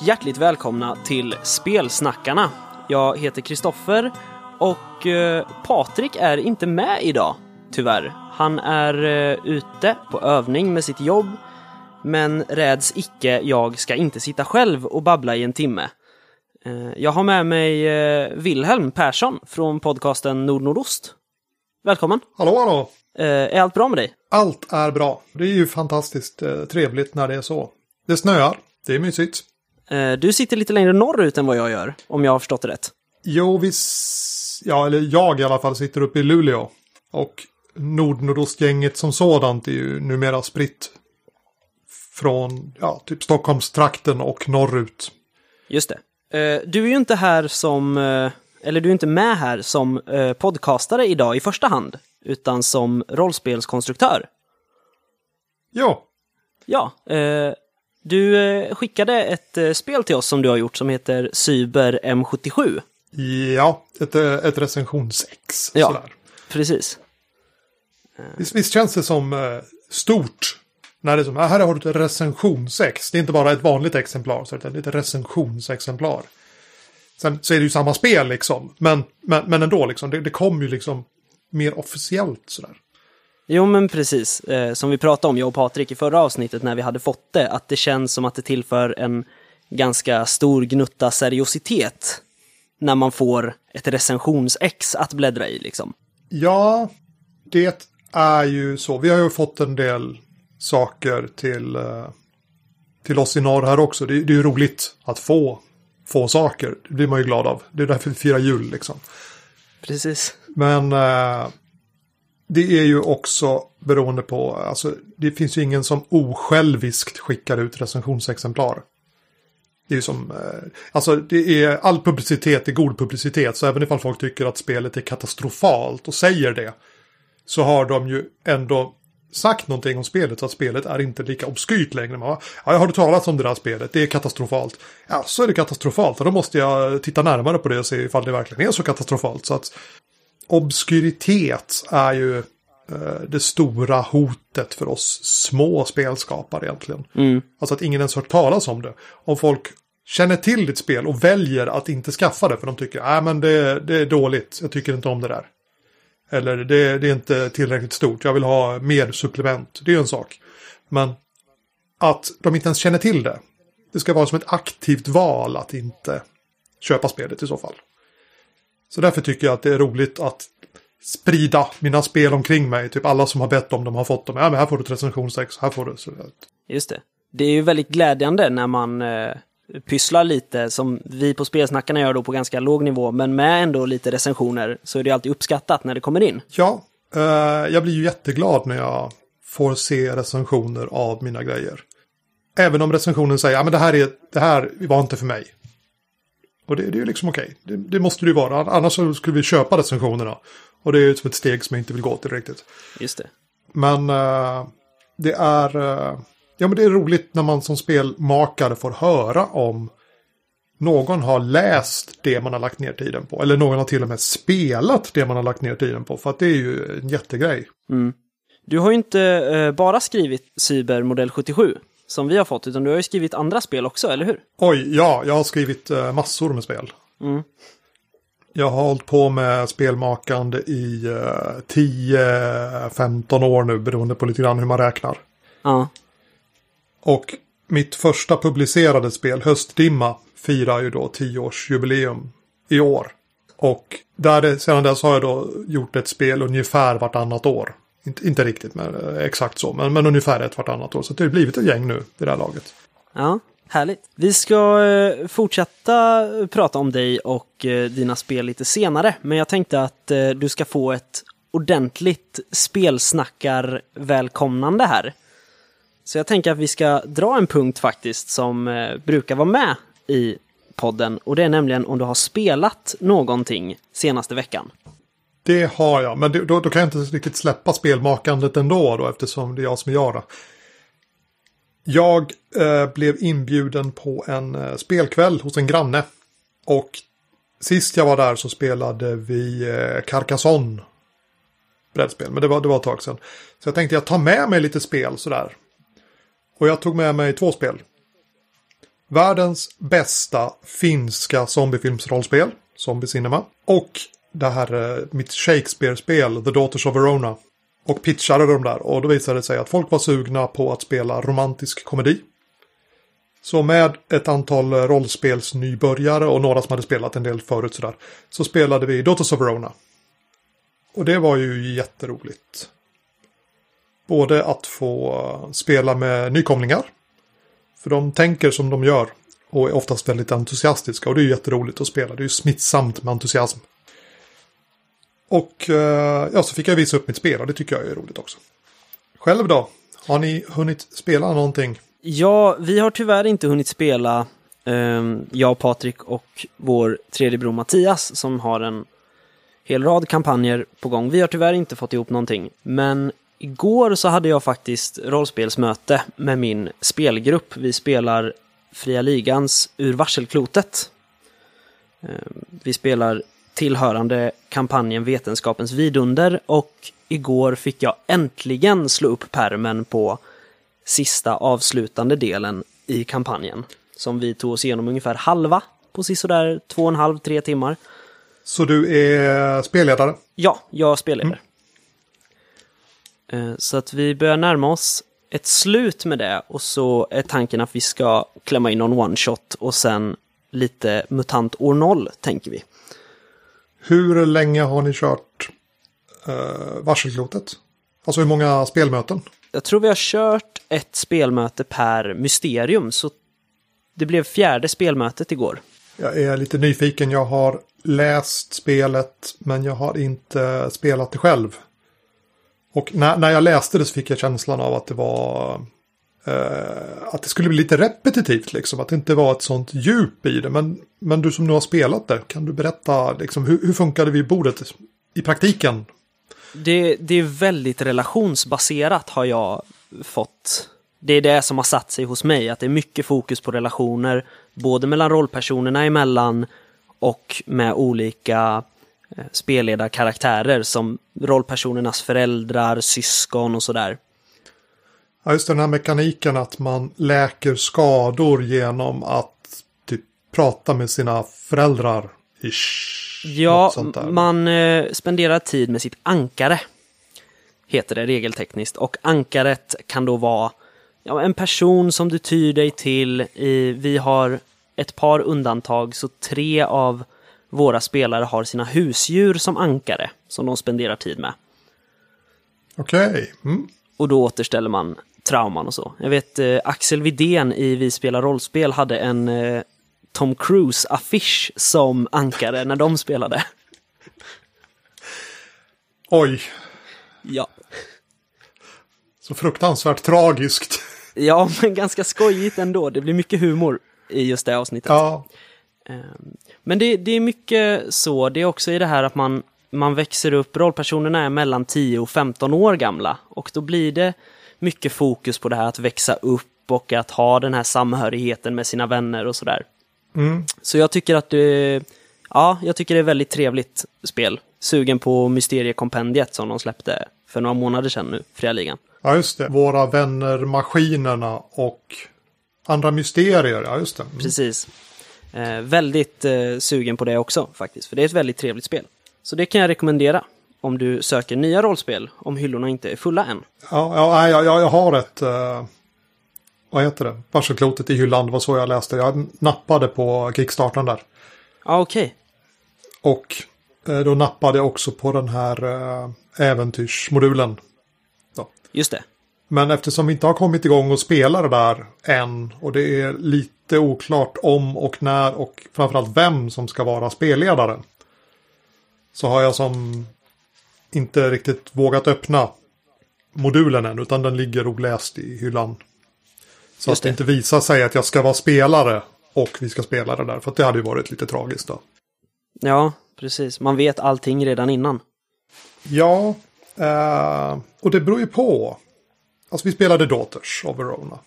Och hjärtligt välkomna till Spelsnackarna. Jag heter Kristoffer och eh, Patrik är inte med idag, tyvärr. Han är eh, ute på övning med sitt jobb, men räds icke, jag ska inte sitta själv och babbla i en timme. Eh, jag har med mig eh, Wilhelm Persson från podcasten Nordnordost. Välkommen! Hallå, hallå! Eh, är allt bra med dig? Allt är bra. Det är ju fantastiskt eh, trevligt när det är så. Det snöar. Det är mysigt. Eh, du sitter lite längre norrut än vad jag gör, om jag har förstått det rätt. Jo, vi... Ja, eller jag i alla fall sitter uppe i Luleå. Och Nordnordostgänget som sådant är ju numera spritt. Från, ja, typ Stockholmstrakten och norrut. Just det. Eh, Du är ju inte här som, eh, eller du är inte med här som podcastare idag i första hand, utan som rollspelskonstruktör. Ja, Ja, du eh, skickade ett eh, spel till oss som du har gjort som heter Cyber M77. ja, ett, eh, ett recensionsex. Ja. Sådär. Precis. Visst, visst känns det som stort? När det är som, ah, här har du ett recensionsex. Det är inte bara ett vanligt exemplar, så det är ett recensionsexemplar. Sen så är det ju samma spel liksom. Men, men, men ändå, liksom, det, det kom ju liksom mer officiellt sådär. Jo, men precis. Eh, som vi pratade om, jag och Patrik, i förra avsnittet när vi hade fått det, att det känns som att det tillför en ganska stor gnutta seriositet när man får ett recensionsex att bläddra i, liksom. Ja, det är ju så. Vi har ju fått en del saker till, eh, till oss i norr här också. Det, det är ju roligt att få, få saker. Det blir man ju glad av. Det är därför vi firar jul liksom. Precis. Men eh, det är ju också beroende på, alltså det finns ju ingen som osjälviskt skickar ut recensionsexemplar. Det är ju som, eh, alltså det är all publicitet är god publicitet, så även ifall folk tycker att spelet är katastrofalt och säger det, så har de ju ändå sagt någonting om spelet så att spelet är inte lika obskyrt längre. Man, bara, ja, jag har du talat om det där spelet, det är katastrofalt. Ja, så är det katastrofalt, och då måste jag titta närmare på det och se ifall det verkligen är så katastrofalt. Så att obskyritet är ju eh, det stora hotet för oss små spelskapare egentligen. Mm. Alltså att ingen ens hört talas om det. Om folk känner till ditt spel och väljer att inte skaffa det för de tycker att men det, det är dåligt, jag tycker inte om det där. Eller det, det är inte tillräckligt stort, jag vill ha mer supplement. Det är ju en sak. Men att de inte ens känner till det. Det ska vara som ett aktivt val att inte köpa spelet i så fall. Så därför tycker jag att det är roligt att sprida mina spel omkring mig. Typ alla som har bett om dem har fått dem. Ja, men här får du ett recensionsex, här får du... Så, Just det. Det är ju väldigt glädjande när man eh, pysslar lite, som vi på Spelsnackarna gör då på ganska låg nivå, men med ändå lite recensioner, så är det alltid uppskattat när det kommer in. Ja, eh, jag blir ju jätteglad när jag får se recensioner av mina grejer. Även om recensionen säger att ja, det, här är, det här var inte för mig. Och det, det är ju liksom okej. Det, det måste det ju vara. Annars skulle vi köpa recensionerna. Och det är ju som ett steg som jag inte vill gå till riktigt. Just det. Men eh, det är... eh, ja, men det är roligt när man som spelmakare får höra om någon har läst det man har lagt ner tiden på. Eller någon har till och med spelat det man har lagt ner tiden på. För att det är ju en jättegrej. Du har ju inte eh, bara skrivit Cyber modell 77, som vi har fått, utan du har ju skrivit andra spel också, eller hur? Oj, ja, jag har skrivit eh, massor med spel. Mm. Jag har hållit på med spelmakande i eh, 10-15 år nu, beroende på lite grann hur man räknar. Ja. Och mitt första publicerade spel, Höstdimma, firar ju då 10-årsjubileum i år. Och där sedan dess har jag då gjort ett spel ungefär vartannat år. Inte, inte riktigt men, eh, exakt så, men, men ungefär ett vartannat år. Så det har blivit ett gäng nu vid det här laget. Ja, härligt. Vi ska eh, fortsätta prata om dig och eh, dina spel lite senare, men jag tänkte att eh, du ska få ett ordentligt spelsnackar-välkomnande här. Så jag tänker att vi ska dra en punkt faktiskt som eh, brukar vara med i podden och det är nämligen om du har spelat någonting senaste veckan. Det har jag, men då, då kan jag inte riktigt släppa spelmakandet ändå då eftersom det är jag som gör det. Jag eh, blev inbjuden på en eh, spelkväll hos en granne. Och sist jag var där så spelade vi eh, Carcassonne. Brädspel, men det var, det var ett tag sedan. Så jag tänkte jag tar med mig lite spel sådär. Och jag tog med mig två spel. världens bästa finska zombiefilmsrollspel, Zombie Cinema. Och det här eh, mitt Shakespeare-spel, The Daughters of Verona. Och pitchade de där och då visade det sig att folk var sugna på att spela romantisk komedi. Så med ett antal eh, rollspelsnybörjare och några som hade spelat en del förut sådär. Så spelade vi Daughters of Verona. Och det var ju jätteroligt. Både att få eh, spela med nykomlingar. För de tänker som de gör. Och är oftast väldigt entusiastiska. Och det är ju jätteroligt att spela. Det är ju smittsamt med entusiasm. Och eh, ja, så fick jag visa upp mitt spel och det tycker jag är roligt också. Själv då? Har ni hunnit spela någonting? Ja, vi har tyvärr inte hunnit spela, ehm, jag, Patrik och vår tredje bror Mattias som har en hel rad kampanjer på gång. Vi har tyvärr inte fått ihop någonting, men igår så hade jag faktiskt rollspelsmöte med min spelgrupp. Vi spelar Fria Ligans Ur varselklotet. Ehm, vi spelar tillhörande kampanjen Vetenskapens vidunder och igår fick jag äntligen slå upp permen på sista avslutande delen i kampanjen. Som vi tog oss igenom ungefär halva på sisådär två och en halv, tre timmar. Så du är spelledare? Ja, jag spelleder. Mm. Så att vi börjar närma oss ett slut med det och så är tanken att vi ska klämma in någon one-shot och sen lite MUTANT år 0, tänker vi. Hur länge har ni kört uh, varselklotet? Alltså hur många spelmöten? Jag tror vi har kört ett spelmöte per mysterium, så det blev fjärde spelmötet igår. Jag är lite nyfiken. Jag har läst spelet, men jag har inte spelat det själv. Och när, när jag läste det så fick jag känslan av att det var Eh, att det skulle bli lite repetitivt, liksom, att det inte var ett sånt djup i det. Men, men du som nu har spelat det, kan du berätta liksom, hur, hur funkade vid bordet i praktiken? Det, det är väldigt relationsbaserat har jag fått. Det är det som har satt sig hos mig, att det är mycket fokus på relationer, både mellan rollpersonerna emellan och med olika eh, spelledarkaraktärer som rollpersonernas föräldrar, syskon och sådär. Ja, just den här mekaniken att man läker skador genom att typ prata med sina föräldrar. Ish, ja, man eh, spenderar tid med sitt ankare. Heter det regeltekniskt. Och ankaret kan då vara ja, en person som du tyr dig till. I, vi har ett par undantag, så tre av våra spelare har sina husdjur som ankare som de spenderar tid med. Okej. Okay. Mm. Och då återställer man trauman och så. Jag vet eh, Axel Vidén i Vi spelar rollspel hade en eh, Tom Cruise-affisch som ankare när de spelade. Oj. Ja. Så fruktansvärt tragiskt. Ja, men ganska skojigt ändå. Det blir mycket humor i just det avsnittet. Ja. Ehm, men det, det är mycket så. Det är också i det här att man, man växer upp. Rollpersonerna är mellan 10 och 15 år gamla. Och då blir det mycket fokus på det här att växa upp och att ha den här samhörigheten med sina vänner och sådär. Mm. Så jag tycker att det, ja, jag tycker det är väldigt trevligt spel. Sugen på Mysteriekompendiet som de släppte för några månader sedan nu, Fria Ligan. Ja, just det. Våra vänner Maskinerna och andra mysterier, ja just det. Mm. Precis. Eh, väldigt eh, sugen på det också faktiskt, för det är ett väldigt trevligt spel. Så det kan jag rekommendera om du söker nya rollspel om hyllorna inte är fulla än. Ja, ja jag, jag, jag har ett... Uh, vad heter det? Varselklotet i hyllan. Det var så jag läste. Jag nappade på Kickstarten där. Ja, okej. Okay. Och uh, då nappade jag också på den här uh, äventyrsmodulen. Så. Just det. Men eftersom vi inte har kommit igång och spela det där än och det är lite oklart om och när och framförallt vem som ska vara spelledare. Så har jag som inte riktigt vågat öppna modulen än, utan den ligger oläst i hyllan. Så Just att det inte visar sig att jag ska vara spelare och vi ska spela det där, för det hade ju varit lite tragiskt då. Ja, precis. Man vet allting redan innan. Ja, eh, och det beror ju på. Alltså vi spelade Daughters of Verona.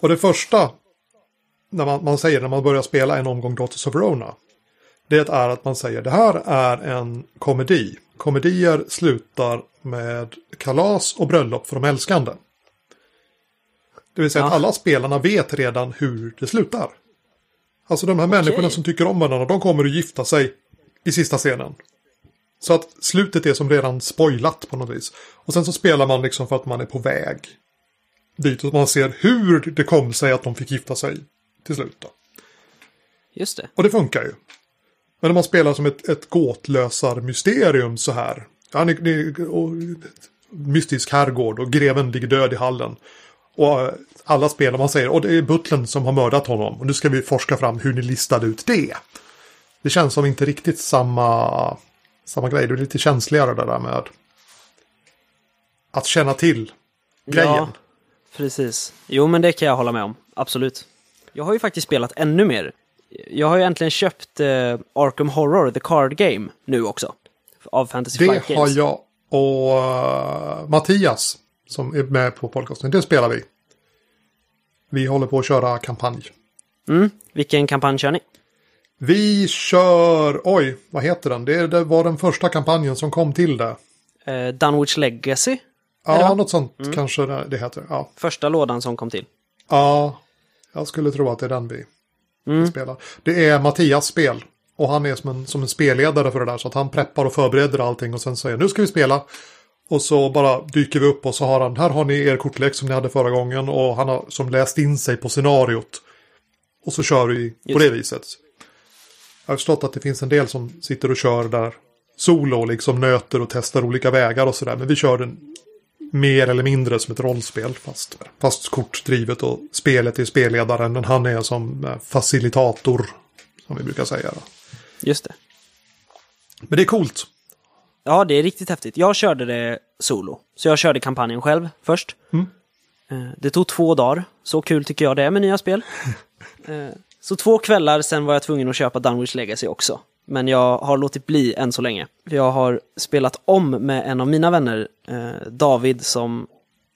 Och det första när man, man säger när man börjar spela en omgång Daughters of Verona. Det är att man säger det här är en komedi komedier slutar med kalas och bröllop för de älskande. Det vill säga att Ja. alla spelarna vet redan hur det slutar. Alltså de här människorna som tycker om varandra, de kommer att gifta sig i sista scenen. Så att slutet är som redan spoilat på något vis. Och sen så spelar man liksom för att man är på väg dit och man ser hur det kom sig att de fick gifta sig till slut. Då. Just det. Och det funkar ju. Men om man spelar som ett, ett gåtlösarmysterium så här. Ja, ni, ni, och, mystisk herrgård och greven ligger död i hallen. Och eh, alla spelar, man säger, och det är butlern som har mördat honom. Och nu ska vi forska fram hur ni listade ut det. Det känns som inte riktigt samma, samma grej. Det är lite känsligare det där med att känna till grejen. Ja, precis. Jo, men det kan jag hålla med om. Absolut. Jag har ju faktiskt spelat ännu mer. Jag har ju äntligen köpt eh, Arkham Horror, The Card Game, nu också. Av Fantasy Det Flight har Games. jag och eh, Mattias som är med på podcasten. Det spelar vi. Vi håller på att köra kampanj. Mm. Vilken kampanj kör ni? Vi kör, oj, vad heter den? Det, det var den första kampanjen som kom till det. Eh, Dunwich Legacy? Ja, något sånt kanske det, det heter. Ja. Första lådan som kom till. ja, jag skulle tro att det är den vi Mm. spelar. Det är Mattias spel. Och han är som en, som en spelledare för det där. Så att han preppar och förbereder allting och sen säger nu ska vi spela. Och så bara dyker vi upp och så har han, här har ni er kortlek som ni hade förra gången. Och han har som läst in sig på scenariot. Och så kör vi på Just det viset. Jag har förstått att det finns en del som sitter och kör där solo liksom nöter och testar olika vägar och sådär. Men vi kör den mer eller mindre som ett rollspel. Fast, fast kortdrivet och spelet är spelledaren. Men han är som eh, facilitator. Som vi brukar säga. Då. Just det. Men det är coolt. Ja, det är riktigt häftigt. Jag körde det solo. Så jag körde kampanjen själv först. Mm. Eh, Det tog två dagar. Så kul tycker jag det är med nya spel. Eh, Så två kvällar, sen var jag tvungen att köpa Dunwich Legacy också. Men jag har låtit bli än så länge. Jag har spelat om med en av mina vänner, eh, David, som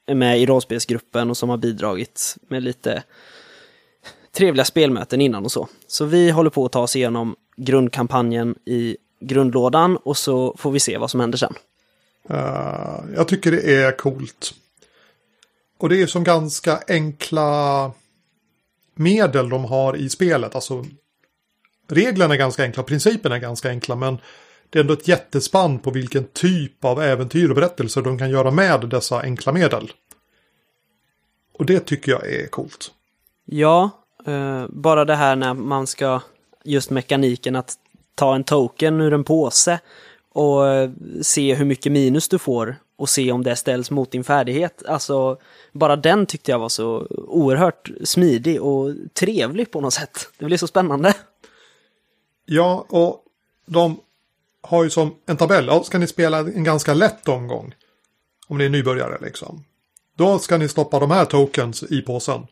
är med i rollspelsgruppen och som har bidragit med lite trevliga spelmöten innan och så. Så vi håller på att ta oss igenom grundkampanjen i grundlådan och så får vi se vad som händer sen. Uh, jag tycker det är coolt. Och det är som ganska enkla medel de har i spelet. Alltså reglerna är ganska enkla, principerna är ganska enkla, men det är ändå ett jättespann på vilken typ av äventyr och berättelser de kan göra med dessa enkla medel. Och det tycker jag är coolt. Ja, eh, bara det här när man ska, just mekaniken att ta en token ur en påse och eh, se hur mycket minus du får och se om det ställs mot din färdighet. Alltså, bara den tyckte jag var så oerhört smidig och trevlig på något sätt. Det blir så spännande. Ja, och de har ju som en tabell. Ja, ska ni spela en ganska lätt omgång. Om ni är nybörjare liksom. Då ska ni stoppa de här tokens i påsen.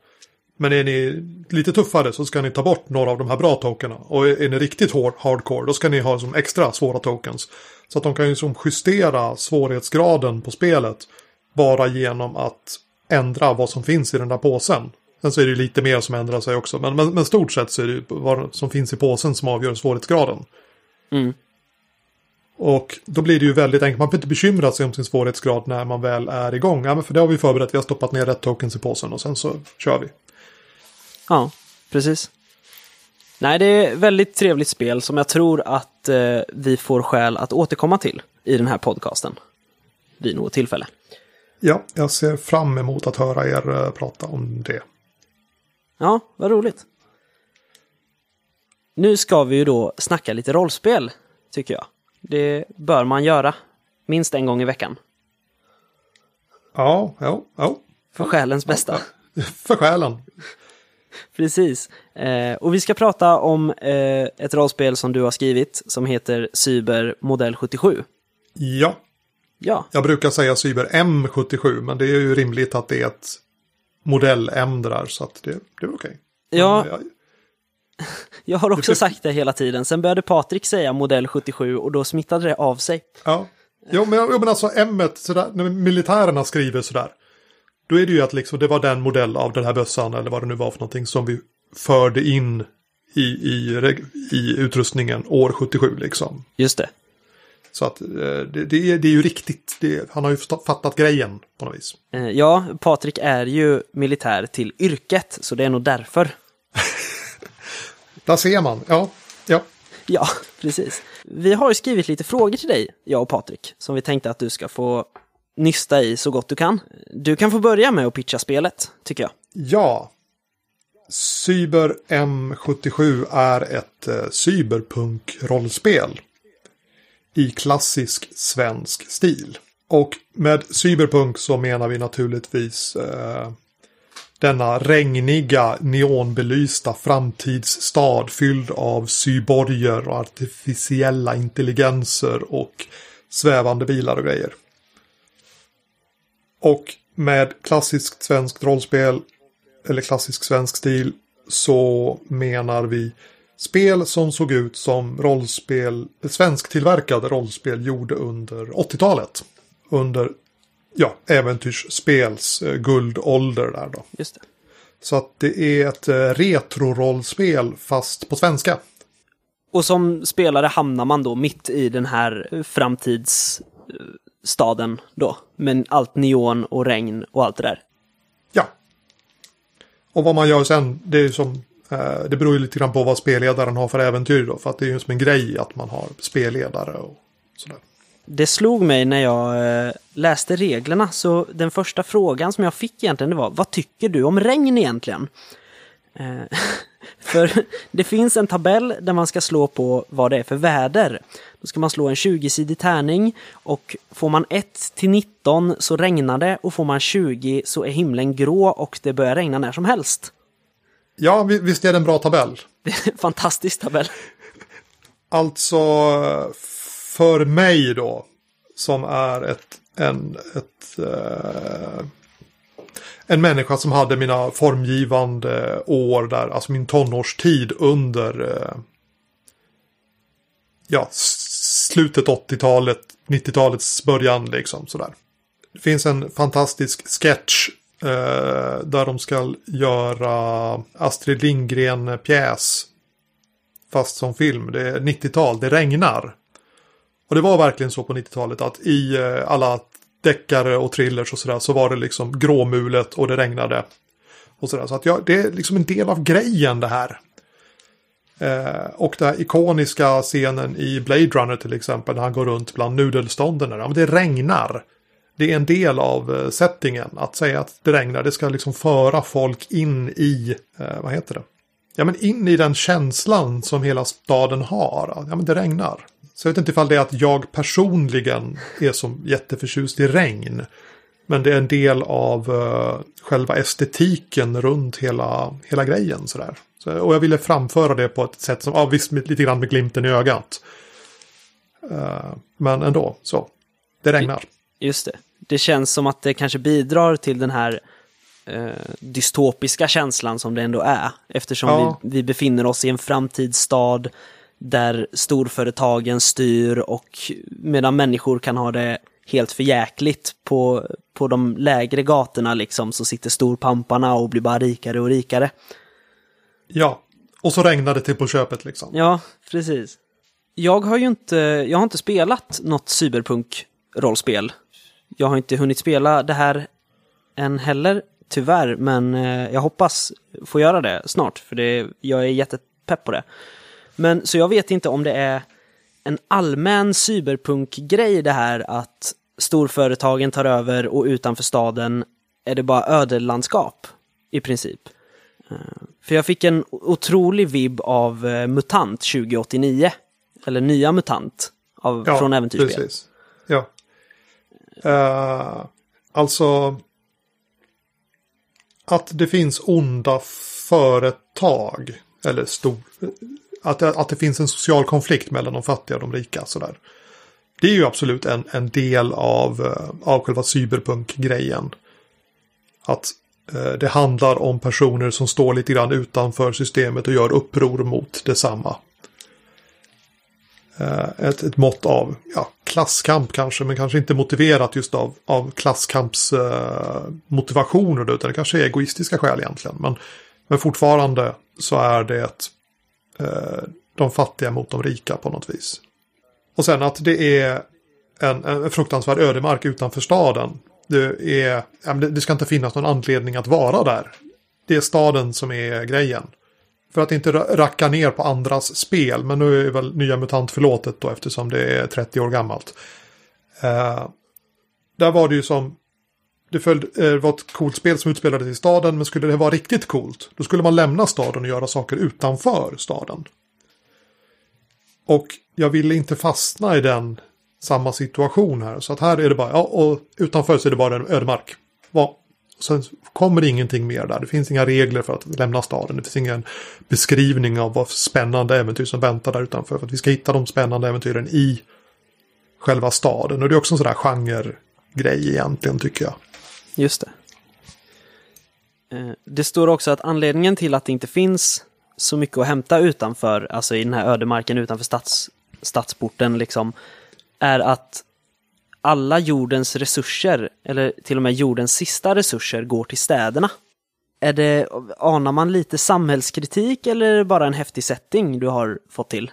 Men är ni lite tuffare så ska ni ta bort några av de här bra tokerna. Och är ni riktigt hård, hardcore då ska ni ha som extra svåra tokens. Så att de kan ju som justera svårighetsgraden på spelet. Bara genom att ändra vad som finns i den där påsen. Sen så är det ju lite mer som ändrar sig också. Men, men, men stort sett så är det ju vad som finns i påsen som avgör svårighetsgraden. Mm. Och då blir det ju väldigt enkelt. Man behöver inte bekymra sig om sin svårighetsgrad när man väl är igång. Ja, men för det har vi förberett. Vi har stoppat ner rätt tokens i påsen och sen så kör vi. Ja, precis. Nej, det är ett väldigt trevligt spel som jag tror att eh, vi får skäl att återkomma till i den här podcasten. Vid något tillfälle. Ja, jag ser fram emot att höra er eh, prata om det. Ja, vad roligt. Nu ska vi ju då snacka lite rollspel, tycker jag. Det bör man göra. Minst en gång i veckan. Ja, ja, ja. För själens bästa. För själen. Precis. Eh, och vi ska prata om eh, ett rollspel som du har skrivit som heter Cyber Modell 77. Ja, Ja, jag brukar säga Cyber M77, men det är ju rimligt att det är ett modell M det där, så att det, det är okej. Ja. Men jag- jag har också Det- sagt det hela tiden. Sen började Patrik säga Modell 77 och då smittade det av sig. Ja, jo, men, jo, men alltså M, när militärerna skriver sådär. Då är det ju att liksom, det var den modell av den här bössan eller vad det nu var för någonting som vi förde in i, i, i utrustningen år 77 liksom. Just det. Så att det, det, är, det är ju riktigt. Det, han har ju fattat grejen på något vis. Ja, Patrik är ju militär till yrket, så det är nog därför. Där ser man, ja. Ja. Ja, precis. Vi har ju skrivit lite frågor till dig, jag och Patrik, som vi tänkte att du ska få nysta i så gott du kan. Du kan få börja med att pitcha spelet, tycker jag. Ja. Cyber M77 är ett eh, cyberpunk-rollspel i klassisk svensk stil. Och med cyberpunk så menar vi naturligtvis eh, denna regniga, neonbelysta framtidsstad fylld av cyborger och artificiella intelligenser och svävande bilar och grejer. Och med klassiskt svenskt rollspel eller klassisk svensk stil så menar vi spel som såg ut som rollspel, svensktillverkade rollspel gjorde under 80-talet. Under ja, äventyrsspels eh, guldålder där då. Just det. Så att det är ett eh, retro-rollspel fast på svenska. Och som spelare hamnar man då mitt i den här framtidsstaden då. Med allt neon och regn och allt det där. Ja. Och vad man gör sen, det är som Eh, det beror ju lite grann på vad spelledaren har för äventyr då. För att det är ju som en grej att man har spelledare och sådär. Det slog mig när jag eh, läste reglerna, så den första frågan som jag fick egentligen det var Vad tycker du om regn egentligen? Eh, för det finns en tabell där man ska slå på vad det är för väder. Då ska man slå en 20-sidig tärning och får man 1 till 19 så regnar det och får man 20 så är himlen grå och det börjar regna när som helst. Ja, visst är det en bra tabell? Fantastisk tabell. Alltså, för mig då, som är ett, en, ett, eh, en människa som hade mina formgivande år där, alltså min tonårstid under eh, ja, slutet 80-talet, 90-talets början liksom sådär. Det finns en fantastisk sketch Eh, där de ska göra Astrid Lindgren-pjäs. Fast som film, det är 90-tal, det regnar. Och det var verkligen så på 90-talet att i eh, alla deckare och thrillers och sådär så var det liksom gråmulet och det regnade. Och sådär. Så att ja, det är liksom en del av grejen det här. Eh, och den här ikoniska scenen i Blade Runner till exempel när han går runt bland nudelstånden. Ja, men det regnar. Det är en del av eh, settingen. Att säga att det regnar, det ska liksom föra folk in i, eh, vad heter det? Ja men in i den känslan som hela staden har. Ja men det regnar. Så jag vet inte ifall det är att jag personligen är som jätteförtjust i regn. Men det är en del av uh, själva estetiken runt hela, hela grejen. Sådär. Så, och jag ville framföra det på ett sätt som, ja visst lite grann med glimten i ögat. Uh, men ändå, så. Det regnar. Just det. Det känns som att det kanske bidrar till den här uh, dystopiska känslan som det ändå är. Eftersom ja. vi, vi befinner oss i en framtidsstad där storföretagen styr och medan människor kan ha det helt förjäkligt på, på de lägre gatorna liksom så sitter storpamparna och blir bara rikare och rikare. Ja, och så regnar det till på köpet liksom. Ja, precis. Jag har ju inte, jag har inte spelat något cyberpunk-rollspel. Jag har inte hunnit spela det här än heller, tyvärr, men eh, jag hoppas få göra det snart, för det, jag är jättepepp på det. Men så jag vet inte om det är en allmän cyberpunk-grej det här att storföretagen tar över och utanför staden är det bara ödelandskap i princip. Eh, för jag fick en otrolig vibb av eh, MUTANT 2089. Eller nya MUTANT av, ja, från äventyrsspel. Precis. Ja, uh, alltså att det finns onda företag eller stor, att, att det finns en social konflikt mellan de fattiga och de rika. Sådär. Det är ju absolut en, en del av, eh, av själva cyberpunk-grejen. Att eh, det handlar om personer som står lite grann utanför systemet och gör uppror mot detsamma. Eh, ett, ett mått av ja, klasskamp kanske, men kanske inte motiverat just av, av klasskampsmotivationer, eh, utan det kanske är egoistiska skäl egentligen. Men, men fortfarande så är det eh, de fattiga mot de rika på något vis. Och sen att det är en, en fruktansvärd ödemark utanför staden. Det, är, det ska inte finnas någon anledning att vara där. Det är staden som är grejen. För att inte racka ner på andras spel, men nu är väl Nya MUTANT förlåtet då eftersom det är 30 år gammalt. Uh, där var det ju som, det följde, eh, det var ett coolt spel som utspelades i staden, men skulle det vara riktigt coolt, då skulle man lämna staden och göra saker utanför staden. Och jag ville inte fastna i den samma situation här. Så att här är det bara, ja, och utanför så är det bara en ödemark. Sen kommer det ingenting mer där. Det finns inga regler för att lämna staden. Det finns ingen beskrivning av vad spännande äventyr som väntar där utanför. För att vi ska hitta de spännande äventyren i själva staden. Och det är också en sån där genre-grej egentligen tycker jag. Just det. Eh, det står också att anledningen till att det inte finns så mycket att hämta utanför, alltså i den här ödemarken utanför stads, stadsporten liksom, är att alla jordens resurser, eller till och med jordens sista resurser, går till städerna. Är det, anar man lite samhällskritik eller är det bara en häftig setting du har fått till?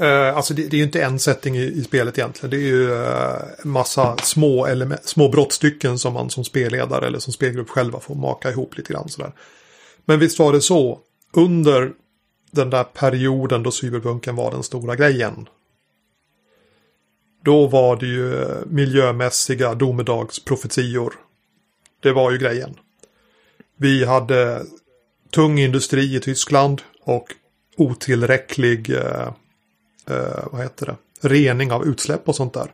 Uh, alltså det, det, är ju inte en setting i, i, spelet egentligen. Det är ju uh, massa små, element, små brottstycken som man som spelledare eller som spelgrupp själva får maka ihop lite grann sådär. Men visst var det så. Under den där perioden då cyberpunken var den stora grejen. Då var det ju eh, miljömässiga domedagsprofetior. Det var ju grejen. Vi hade tung industri i Tyskland och otillräcklig eh, eh, vad heter det? rening av utsläpp och sånt där.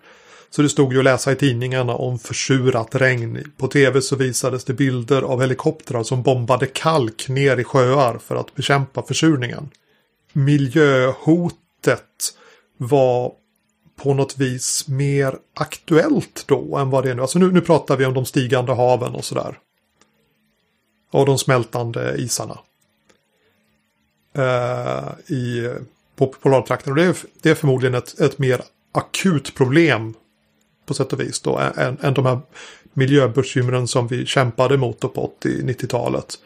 Så det stod ju att läsa i tidningarna om försurat regn. På tv så visades det bilder av helikoptrar som bombade kalk ner i sjöar för att bekämpa försurningen. Miljöhotet var på något vis mer aktuellt då än vad det är nu. Alltså nu, nu pratar vi om de stigande haven och sådär. Och de smältande isarna. Eh, I på polartrakten. Och det är, det är förmodligen ett, ett mer akut problem på sätt och vis då än, än de här miljöbekymren som vi kämpade mot på 80-90-talet.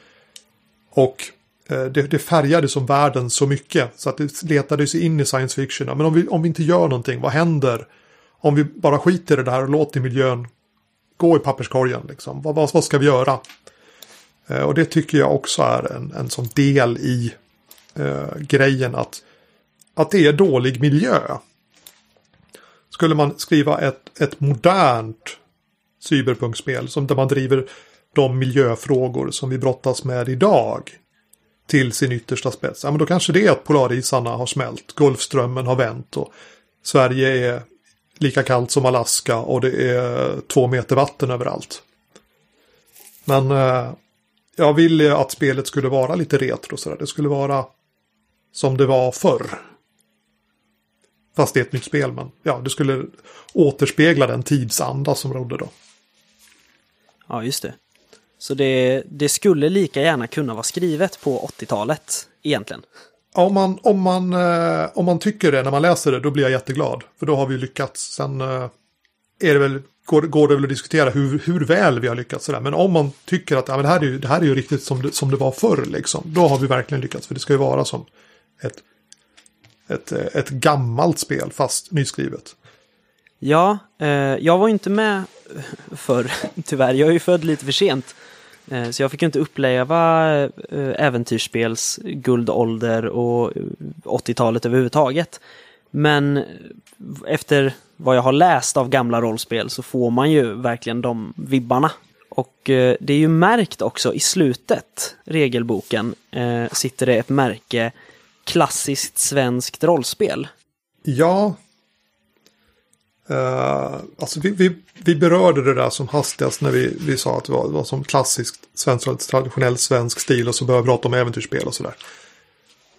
Och Eh, det, det färgade som världen så mycket så att det letade sig in i science fiction. Men om vi, om vi inte gör någonting, vad händer? Om vi bara skiter i det här och låter miljön gå i papperskorgen. Liksom. Vad, vad, vad ska vi göra? Eh, och det tycker jag också är en, en sån del i eh, grejen att, att det är dålig miljö. Skulle man skriva ett, ett modernt cyberpunkspel som där man driver de miljöfrågor som vi brottas med idag till sin yttersta spets. Ja, men då kanske det är att polarisarna har smält, Golfströmmen har vänt och Sverige är lika kallt som Alaska och det är två meter vatten överallt. Men eh, jag ville att spelet skulle vara lite retro sådär. Det skulle vara som det var förr. Fast det är ett nytt spel, men ja, det skulle återspegla den tidsanda som rådde då. Ja, just det. Så det, det skulle lika gärna kunna vara skrivet på 80-talet egentligen. Om man, om, man, eh, om man tycker det när man läser det, då blir jag jätteglad. För då har vi lyckats. Sen eh, är det väl, går, går det väl att diskutera hur, hur väl vi har lyckats. Sådär. Men om man tycker att ja, men det, här är ju, det här är ju riktigt som det, som det var förr, liksom, då har vi verkligen lyckats. För det ska ju vara som ett, ett, ett gammalt spel, fast nyskrivet. Ja, eh, jag var inte med förr, tyvärr. Jag är ju född lite för sent. Eh, så jag fick inte uppleva eh, äventyrsspels guldålder och eh, 80-talet överhuvudtaget. Men efter vad jag har läst av gamla rollspel så får man ju verkligen de vibbarna. Och det är ju märkt också i slutet, regelboken, sitter det ett märke klassiskt svenskt rollspel. Ja, Uh, alltså vi, vi, vi, berörde det där som hastigast när vi, vi sa att det var, det var som klassisk svensk, traditionell svensk stil och så började vi prata om äventyrsspel och sådär.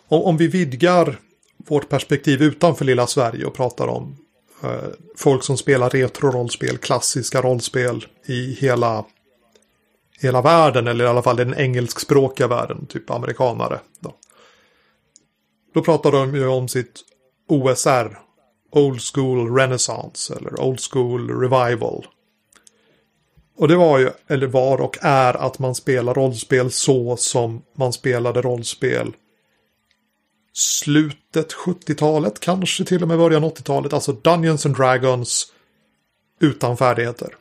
Om, om vi vidgar vårt perspektiv utanför lilla Sverige och pratar om uh, folk som spelar retro-rollspel, klassiska rollspel i hela, hela världen eller i alla fall den engelskspråkiga världen, typ amerikanare. Då, då pratar de ju om sitt OSR, Old School Renaissance eller Old School Revival. Och det var ju, eller var och är att man spelar rollspel så som man spelade rollspel slutet 70-talet, kanske till och med början 80-talet. Alltså Dungeons and Dragons utan färdigheter.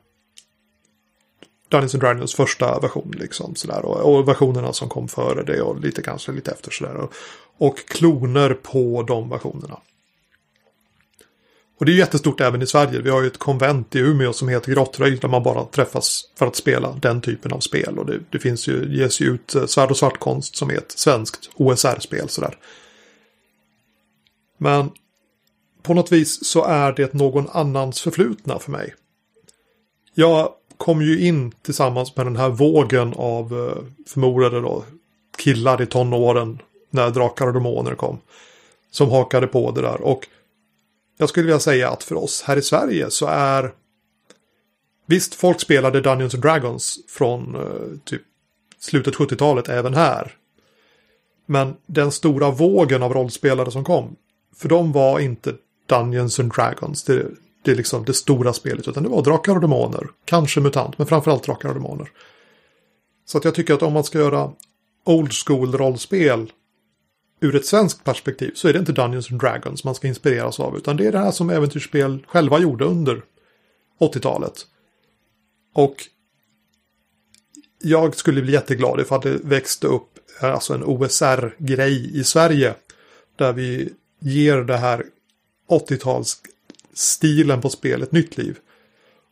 Dungeons and Dragons första version liksom sådär. Och, och versionerna som kom före det och lite kanske lite efter sådär. Och, och kloner på de versionerna. Och det är jättestort även i Sverige. Vi har ju ett konvent i Umeå som heter Grottröj där man bara träffas för att spela den typen av spel. Och det, det finns ju, ges ju ut eh, Svärd och svartkonst som är ett svenskt OSR-spel sådär. Men på något vis så är det någon annans förflutna för mig. Jag kom ju in tillsammans med den här vågen av eh, förmodade då killar i tonåren när Drakar och Demoner kom. Som hakade på det där och jag skulle vilja säga att för oss här i Sverige så är Visst, folk spelade Dungeons and Dragons från eh, typ slutet 70-talet även här. Men den stora vågen av rollspelare som kom, för dem var inte Dungeons and Dragons det, det är liksom det stora spelet, utan det var Drakar och Demoner. Kanske MUTANT, men framförallt Drakar och Demoner. Så att jag tycker att om man ska göra old school rollspel ur ett svenskt perspektiv så är det inte Dungeons and Dragons man ska inspireras av. Utan det är det här som äventyrsspel själva gjorde under 80-talet. Och jag skulle bli jätteglad ifall det växte upp eh, alltså en OSR-grej i Sverige. Där vi ger det här 80-talsstilen på spelet nytt liv.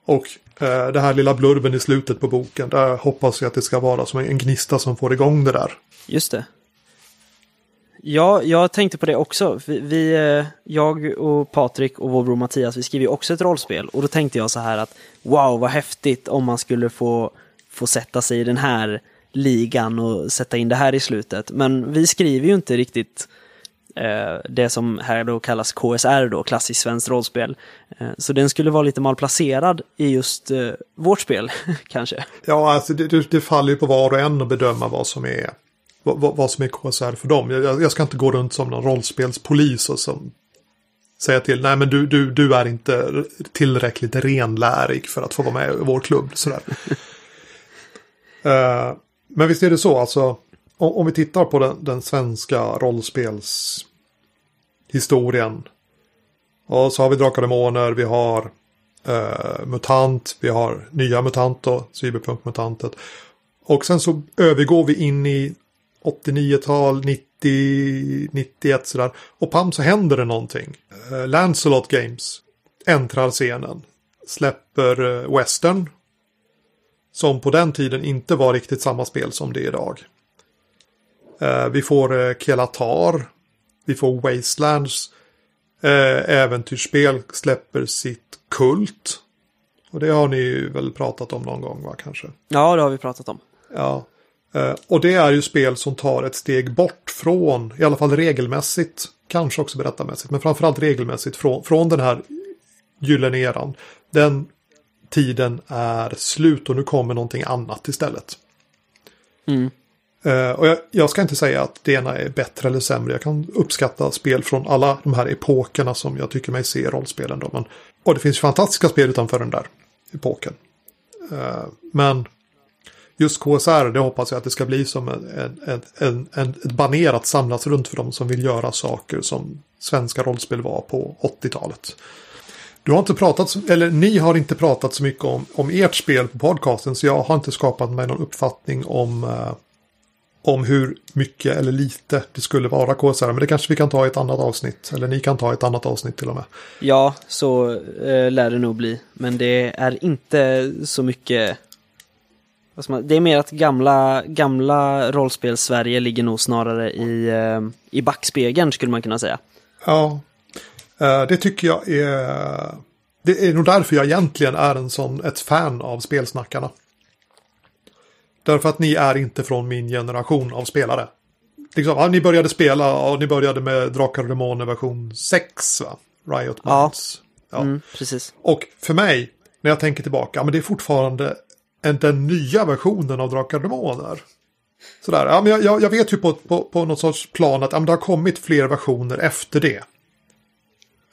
Och eh, det här lilla blurben i slutet på boken, där hoppas jag att det ska vara som en gnista som får igång det där. Just det. Ja, jag tänkte på det också. Vi, vi, eh, jag och Patrik och vår bror Mattias, vi skriver ju också ett rollspel. Och då tänkte jag så här att wow, vad häftigt om man skulle få, få sätta sig i den här ligan och sätta in det här i slutet. Men vi skriver ju inte riktigt eh, det som här då kallas KSR då, klassiskt svenskt rollspel. Eh, så den skulle vara lite malplacerad i just eh, vårt spel, kanske. Ja, alltså det, det faller ju på var och en att bedöma vad som är vad, vad som är KSR för dem. Jag, jag, ska inte gå runt som någon rollspelspolis och som säga till, nej men du, du, du är inte tillräckligt renlärig för att få vara med i vår klubb. Sådär. uh, men visst är det så, alltså om, om vi tittar på den, den svenska rollspelshistorien. Och så har vi Drakar Demoner, vi har uh, MUTANT, vi har nya MUTANT och Cyberpunk-MUTANtet. Och sen så övergår vi in i 89-tal, 90, 91 sådär. Och pam så händer det någonting. Uh, Lancelot Games äntrar scenen. Släpper uh, Western. Som på den tiden inte var riktigt samma spel som det är idag. Uh, vi får uh, Kelatar. Vi får Wastelands. Äventyrsspel släpper sitt Kult. Och det har ni väl pratat om någon gång va kanske? Ja, det har vi pratat om. Ja. Eh, och det är ju spel som tar ett steg bort från, i alla fall regelmässigt, kanske också berättarmässigt, men framförallt regelmässigt från, från den här gyllene eran. Den tiden är slut och nu kommer någonting annat istället. Mm. Uh, och jag, jag, ska inte säga att det ena är bättre eller sämre. Jag kan uppskatta spel från alla de här epokerna som jag tycker mig se i rollspelen. Då. Men, och det finns fantastiska spel utanför den där epoken. Uh, men just KSR, det hoppas jag att det ska bli som en, en, en, en, ett baner att samlas runt för de som vill göra saker som svenska rollspel var på 80-talet. Du har inte pratat, eller ni har inte pratat så mycket om, om ert spel på podcasten så jag har inte skapat mig någon uppfattning om, eh, om hur mycket eller lite det skulle vara KSR. Men det kanske vi kan ta i ett annat avsnitt. Eller ni kan ta i ett annat avsnitt till och med. Ja, så eh, lär det nog bli. Men det är inte så mycket det är mer att gamla, gamla rollspel-Sverige ligger nog snarare i, eh, i backspegeln skulle man kunna säga. Ja, eh, det tycker jag är... Det är nog därför jag egentligen är en sån, ett fan av spelsnackarna. Därför att ni är inte från min generation av spelare. Liksom, ja, ni började spela och ni började med Drakar och Demoner version 6, va? Riot Minds. Ja, ja. Mm, precis. Och för mig, när jag tänker tillbaka, men det är fortfarande än den nya versionen av Drakar och Demoner. Sådär, ja, men jag, jag vet ju på, på, på något sorts plan att ja, det har kommit fler versioner efter det.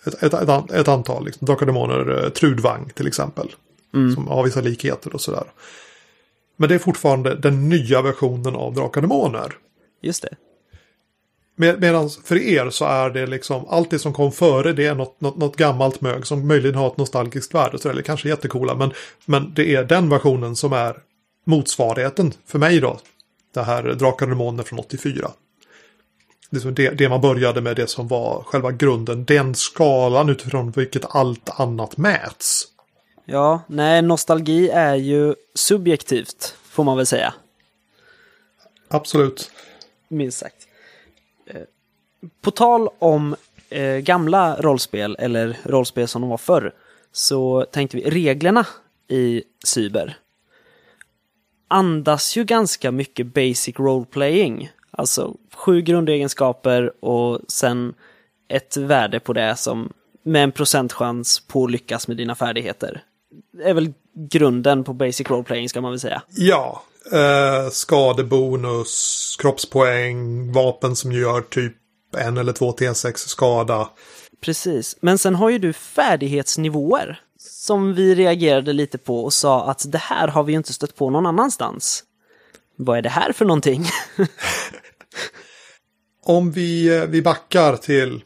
Ett, ett, ett, ett antal, liksom, Drakar och Demoner, eh, Trudvang till exempel. Mm. Som har vissa likheter och sådär. Men det är fortfarande den nya versionen av Drakar och Demoner. Just det. Med, Medan för er så är det liksom allt det som kom före det är något, något, något gammalt mög som möjligen har ett nostalgiskt värde. Så eller kanske jättekola. Men, men det är den versionen som är motsvarigheten för mig då. Det här Drakar och Demoner från 84. Det, det man började med det som var själva grunden. Den skalan utifrån vilket allt annat mäts. Ja, nej, nostalgi är ju subjektivt, får man väl säga. Absolut. Minst sagt. På tal om eh, gamla rollspel, eller rollspel som de var förr, så tänkte vi reglerna i Cyber andas ju ganska mycket basic role-playing. Alltså sju grundegenskaper och sen ett värde på det som med en procentchans på att lyckas med dina färdigheter. Det är väl grunden på basic role-playing ska man väl säga. Ja, eh, skadebonus, kroppspoäng, vapen som gör typ en eller två T6 skada. Precis, men sen har ju du färdighetsnivåer som vi reagerade lite på och sa att det här har vi ju inte stött på någon annanstans. Vad är det här för någonting? Om vi, eh, vi backar till,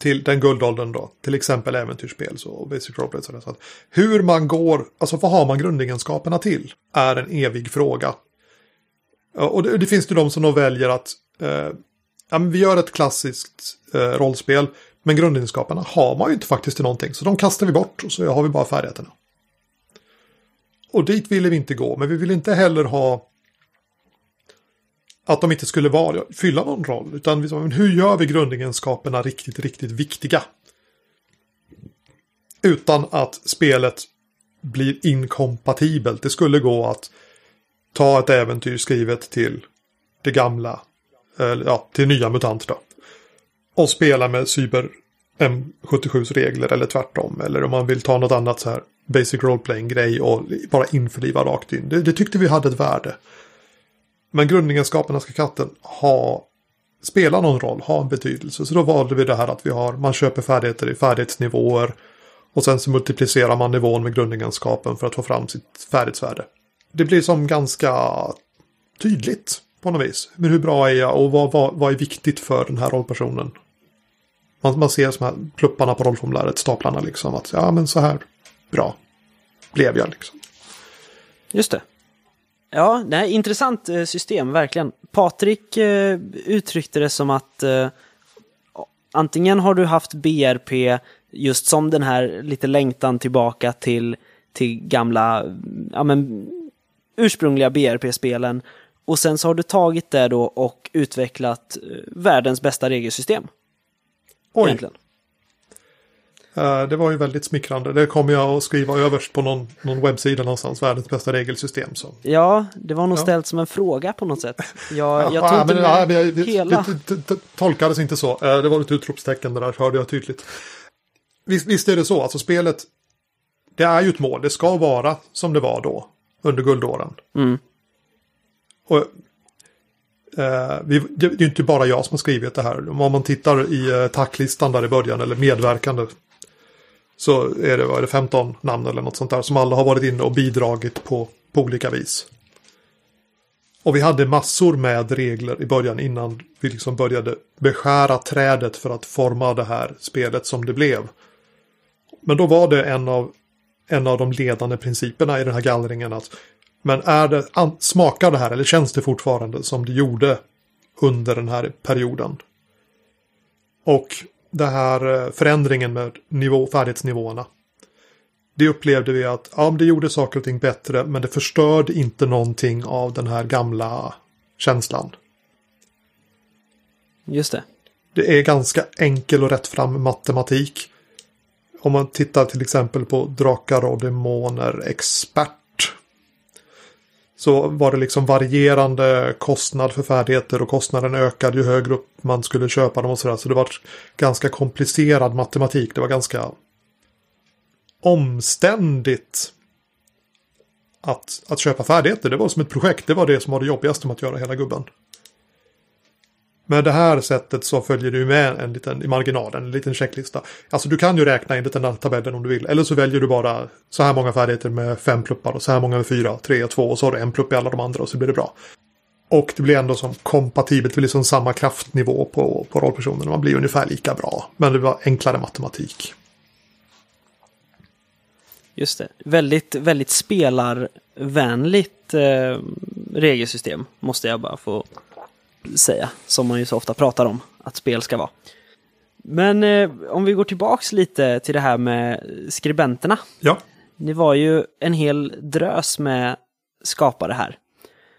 till den guldåldern då, till exempel äventyrsspel och basic roleplay. Så att hur man går, alltså vad har man grundegenskaperna till, är en evig fråga. Och det, det finns ju de som då väljer att eh, ja, vi gör ett klassiskt eh, rollspel, men grundegenskaperna har man ju inte faktiskt till någonting, så de kastar vi bort och så har vi bara färdigheterna. Och dit ville vi inte gå, men vi vill inte heller ha att de inte skulle vara, fylla någon roll. Utan vi sa, men hur gör vi grundegenskaperna riktigt, riktigt viktiga? Utan att spelet blir inkompatibelt. Det skulle gå att ta ett äventyr skrivet till det gamla, ja, till nya MUTANT då. Och spela med Cyber M77s regler eller tvärtom. Eller om man vill ta något annat så här basic role playing grej och bara införliva rakt in. Det, det tyckte vi hade ett värde. Men grundegenskaperna ska katten ha spela någon roll, ha en betydelse. Så då valde vi det här att vi har, man köper färdigheter i färdighetsnivåer. Och sen så multiplicerar man nivån med grundegenskapen för att få fram sitt färdighetsvärde. Det blir som ganska tydligt på något vis. Men hur bra är jag och vad, vad, vad är viktigt för den här rollpersonen? Man, man ser de här plupparna på rollformuläret, staplarna liksom. Att ja men så här bra blev jag liksom. Just det. Ja, nej, intressant eh, system, verkligen. Patrik eh, uttryckte det som att eh, antingen har du haft BRP just som den här lite längtan tillbaka till, till gamla, ja men ursprungliga BRP-spelen. Och sen så har du tagit det då och utvecklat eh, världens bästa regelsystem. Oj. Egentligen. Eh, det var ju väldigt smickrande. Det kommer jag att skriva överst på någon, någon webbsida någonstans. Världens bästa regelsystem. Så. Ja, det var nog ja. ställt som en fråga på något sätt. Jag, jag tog inte men, med ja, det, hela. Det, det, det, tolkades inte så. Eh, det var ett utropstecken det där, hörde jag tydligt. Visst, visst är det så, alltså spelet. Det är ju ett mål, det ska vara som det var då. Under guldåren. Mm. Och Eh, vi, det är inte bara jag som har skrivit det här. Om man tittar i eh, tacklistan där i början, eller medverkande, så är det, vad är det 15 namn eller något sånt där som alla har varit inne och bidragit på, på olika vis. Och vi hade massor med regler i början innan vi liksom började beskära trädet för att forma det här spelet som det blev. Men då var det en av, en av de ledande principerna i den här gallringen att men är det, smakar det här eller känns det fortfarande som det gjorde under den här perioden? Och det här eh, förändringen med nivå, färdighetsnivåerna. Det upplevde vi att ja, det gjorde saker och ting bättre men det förstörde inte någonting av den här gamla känslan. Just det. Det är ganska enkel och rättfram matematik. Om man tittar till exempel på Drakar och Demoner Expert så var det liksom varierande kostnad för färdigheter och kostnaden ökade ju högre upp man skulle köpa dem och sådär. Så det var ganska komplicerad matematik. Det var ganska omständigt att, att köpa färdigheter. Det var som ett projekt. Det var det som var det jobbigaste med att göra hela gubben. Med det här sättet så följer du med en liten i marginalen, en liten checklista. Alltså du kan ju räkna enligt den här tabellen om du vill. Eller så väljer du bara så här många färdigheter med fem pluppar och så här många med fyra, tre och två och så har du en plupp i alla de andra och så blir det bra. Och det blir ändå som kompatibelt, det blir som samma kraftnivå på, på rollpersonen. Man blir ungefär lika bra. Men det var enklare matematik. Just det. Väldigt, väldigt spelarvänligt eh, regelsystem, måste jag bara få säga. Som man ju så ofta pratar om att spel ska vara. Men eh, om vi går tillbaks lite till det här med skribenterna. Ja. Ni var ju en hel drös med skapare här.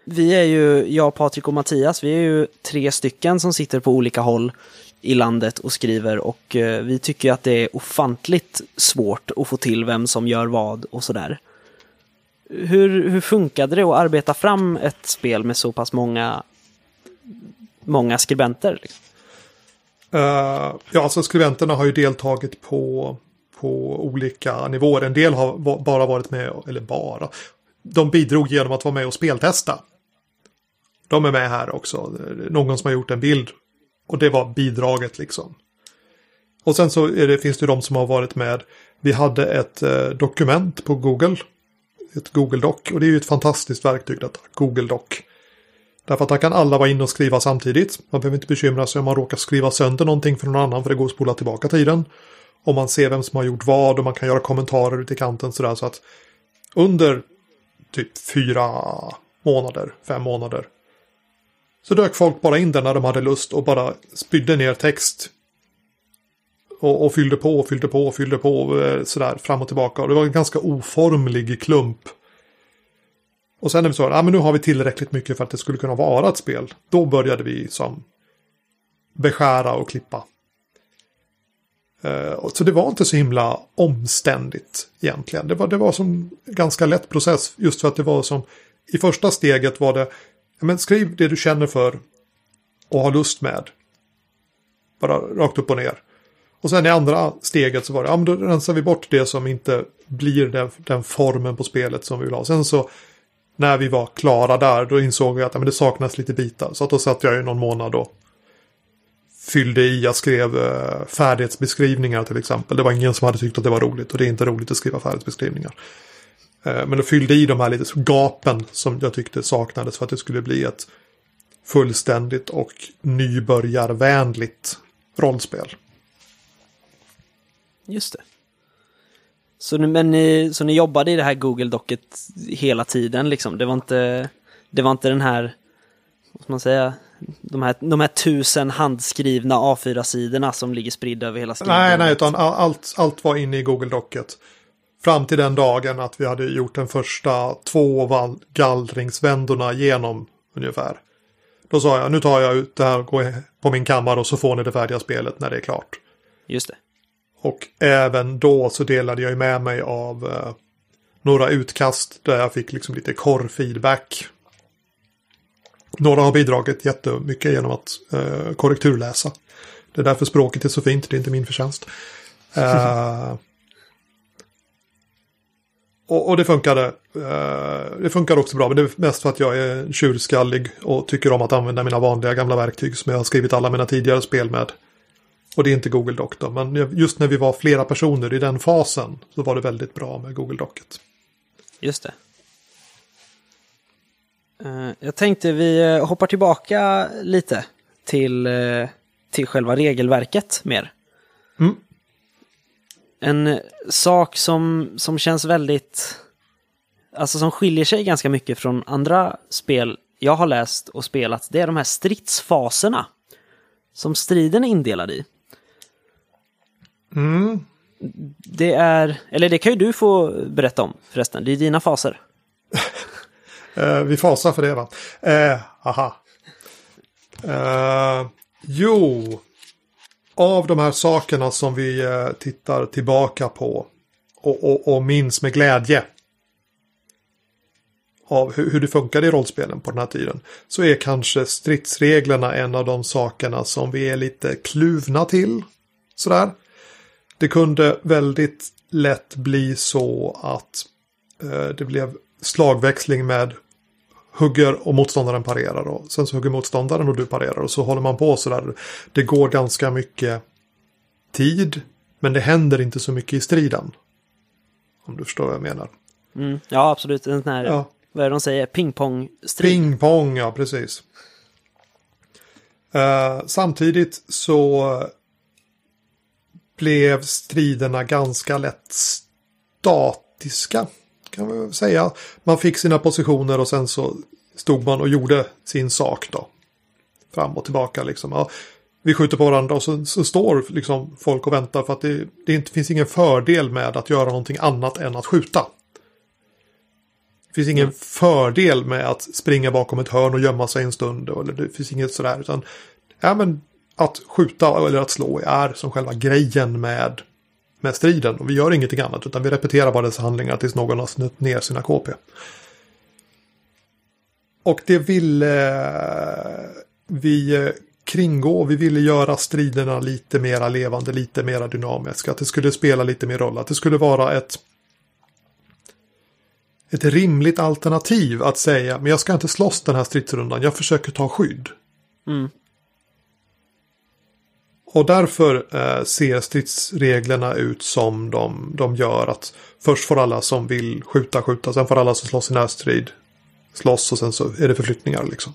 Vi är ju, jag, Patrik och Mattias, vi är ju tre stycken som sitter på olika håll i landet och skriver och eh, vi tycker att det är ofantligt svårt att få till vem som gör vad och sådär. Hur, hur funkade det att arbeta fram ett spel med så pass många, många skribenter? Liksom? Uh, ja, alltså skribenterna har ju deltagit på, på olika nivåer. En del har bara varit med, eller bara, de bidrog genom att vara med och speltesta. De är med här också. Någon som har gjort en bild. Och det var bidraget liksom. Och sen så det, finns det de som har varit med. Vi hade ett eh, dokument på Google. Ett Google Doc. Och det är ju ett fantastiskt verktyg detta. Google Doc. Därför att där kan alla vara inne och skriva samtidigt. Man behöver inte bekymra sig om man råkar skriva sönder någonting för någon annan. För det går att spola tillbaka tiden. Och man ser vem som har gjort vad och man kan göra kommentarer ut i kanten sådär. Så att under typ fyra månader, fem månader så dök folk bara in där när de hade lust och bara spydde ner text. Och, och fyllde på och fyllde på och fyllde på eh, sådär fram och tillbaka. Och det var en ganska oformlig klump. Och sen när vi sa att ah, nu har vi tillräckligt mycket för att det skulle kunna vara ett spel. Då började vi som beskära och klippa. Uh, så det var inte så himla omständigt egentligen. Det var, det var som ganska lätt process just för att det var som i första steget var det Ja, men skriv det du känner för och har lust med. Bara rakt upp och ner. Och sen i andra steget så var det, ja men då rensar vi bort det som inte blir den, den formen på spelet som vi vill ha. Sen så när vi var klara där, då insåg jag att ja, men det saknas lite bitar. Så att då satt jag i någon månad och fyllde i, jag skrev eh, färdighetsbeskrivningar till exempel. Det var ingen som hade tyckt att det var roligt och det är inte roligt att skriva färdighetsbeskrivningar. Eh, men då fyllde i de här lite gapen som jag tyckte saknades för att det skulle bli ett fullständigt och nybörjarvänligt rollspel. Just det. Så, men ni, så ni jobbade i det här Google-docket hela tiden liksom? Det var inte, det var inte den här, vad ska man säga, de här, de här tusen handskrivna A4-sidorna som ligger spridda över hela skrivbordet? Nej, nej, utan allt, allt var inne i Google-docket. Fram till den dagen att vi hade gjort den första två gallringsvändorna genom ungefär. Då sa jag, nu tar jag ut det här, går på min kammare och så får ni det färdiga spelet när det är klart. Just det. Och även då så delade jag med mig av eh, några utkast där jag fick liksom lite core-feedback. Några har bidragit jättemycket genom att eh, korrekturläsa. Det är därför språket är så fint, det är inte min förtjänst. Eh, och, och, det funkade. Eh, det funkade också bra, men det är mest för att jag är tjurskallig och tycker om att använda mina vanliga gamla verktyg som jag har skrivit alla mina tidigare spel med. Och det är inte Google Doc då, men just när vi var flera personer i den fasen så var det väldigt bra med Google Docet. Just det. Uh, jag tänkte vi eh, hoppar tillbaka lite till, uh, till själva regelverket mer. Mm. En sak som, som känns väldigt... Alltså som skiljer sig ganska mycket från andra spel jag har läst och spelat, det är de här stridsfaserna. Som striden är indelad i. Mm. Det är, eller det kan ju du få berätta om förresten, det är dina faser. uh, vi fasar för det va? Uh, aha. Uh, jo, av de här sakerna som vi eh, tittar tillbaka på och, och, och minns med glädje av hur, hur det funkade i rollspelen på den här tiden så är kanske stridsreglerna en av de sakerna som vi är lite kluvna till. Sådär. Det kunde väldigt lätt bli så att eh, det blev slagväxling med hugger och motståndaren parerar. Och sen så hugger motståndaren och du parerar. Och så håller man på sådär. Det går ganska mycket tid. Men det händer inte så mycket i striden. Om du förstår vad jag menar. Mm, ja, absolut. En sån här, ja. vad är det de säger, pingpongstrid. Pingpong, ja precis. Eh, samtidigt så blev striderna ganska lätt statiska. Kan man säga. Man fick sina positioner och sen så stod man och gjorde sin sak då. Fram och tillbaka liksom. Ja, vi skjuter på varandra och så, så står liksom folk och väntar för att det, det inte finns ingen fördel med att göra någonting annat än att skjuta. Det finns ingen mm. fördel med att springa bakom ett hörn och gömma sig en stund. Eller det finns inget sådär. Utan, ja, men att skjuta eller att slå är som själva grejen med, med striden. Och vi gör ingenting annat utan vi repeterar bara dessa handlingar tills någon har snutt ner sina KP. Och det ville eh, vi eh, kringgå. Vi ville göra striderna lite mera levande, lite mera dynamiska. Att det skulle spela lite mer roll. Att det skulle vara ett ett rimligt alternativ att säga men jag ska inte slåss den här stridsrundan, jag försöker ta skydd. Mm. Och därför eh, ser stridsreglerna ut som de, de gör. Att först får alla som vill skjuta skjuta. Sen får alla som slåss i närstrid slåss och sen så är det förflyttningar liksom.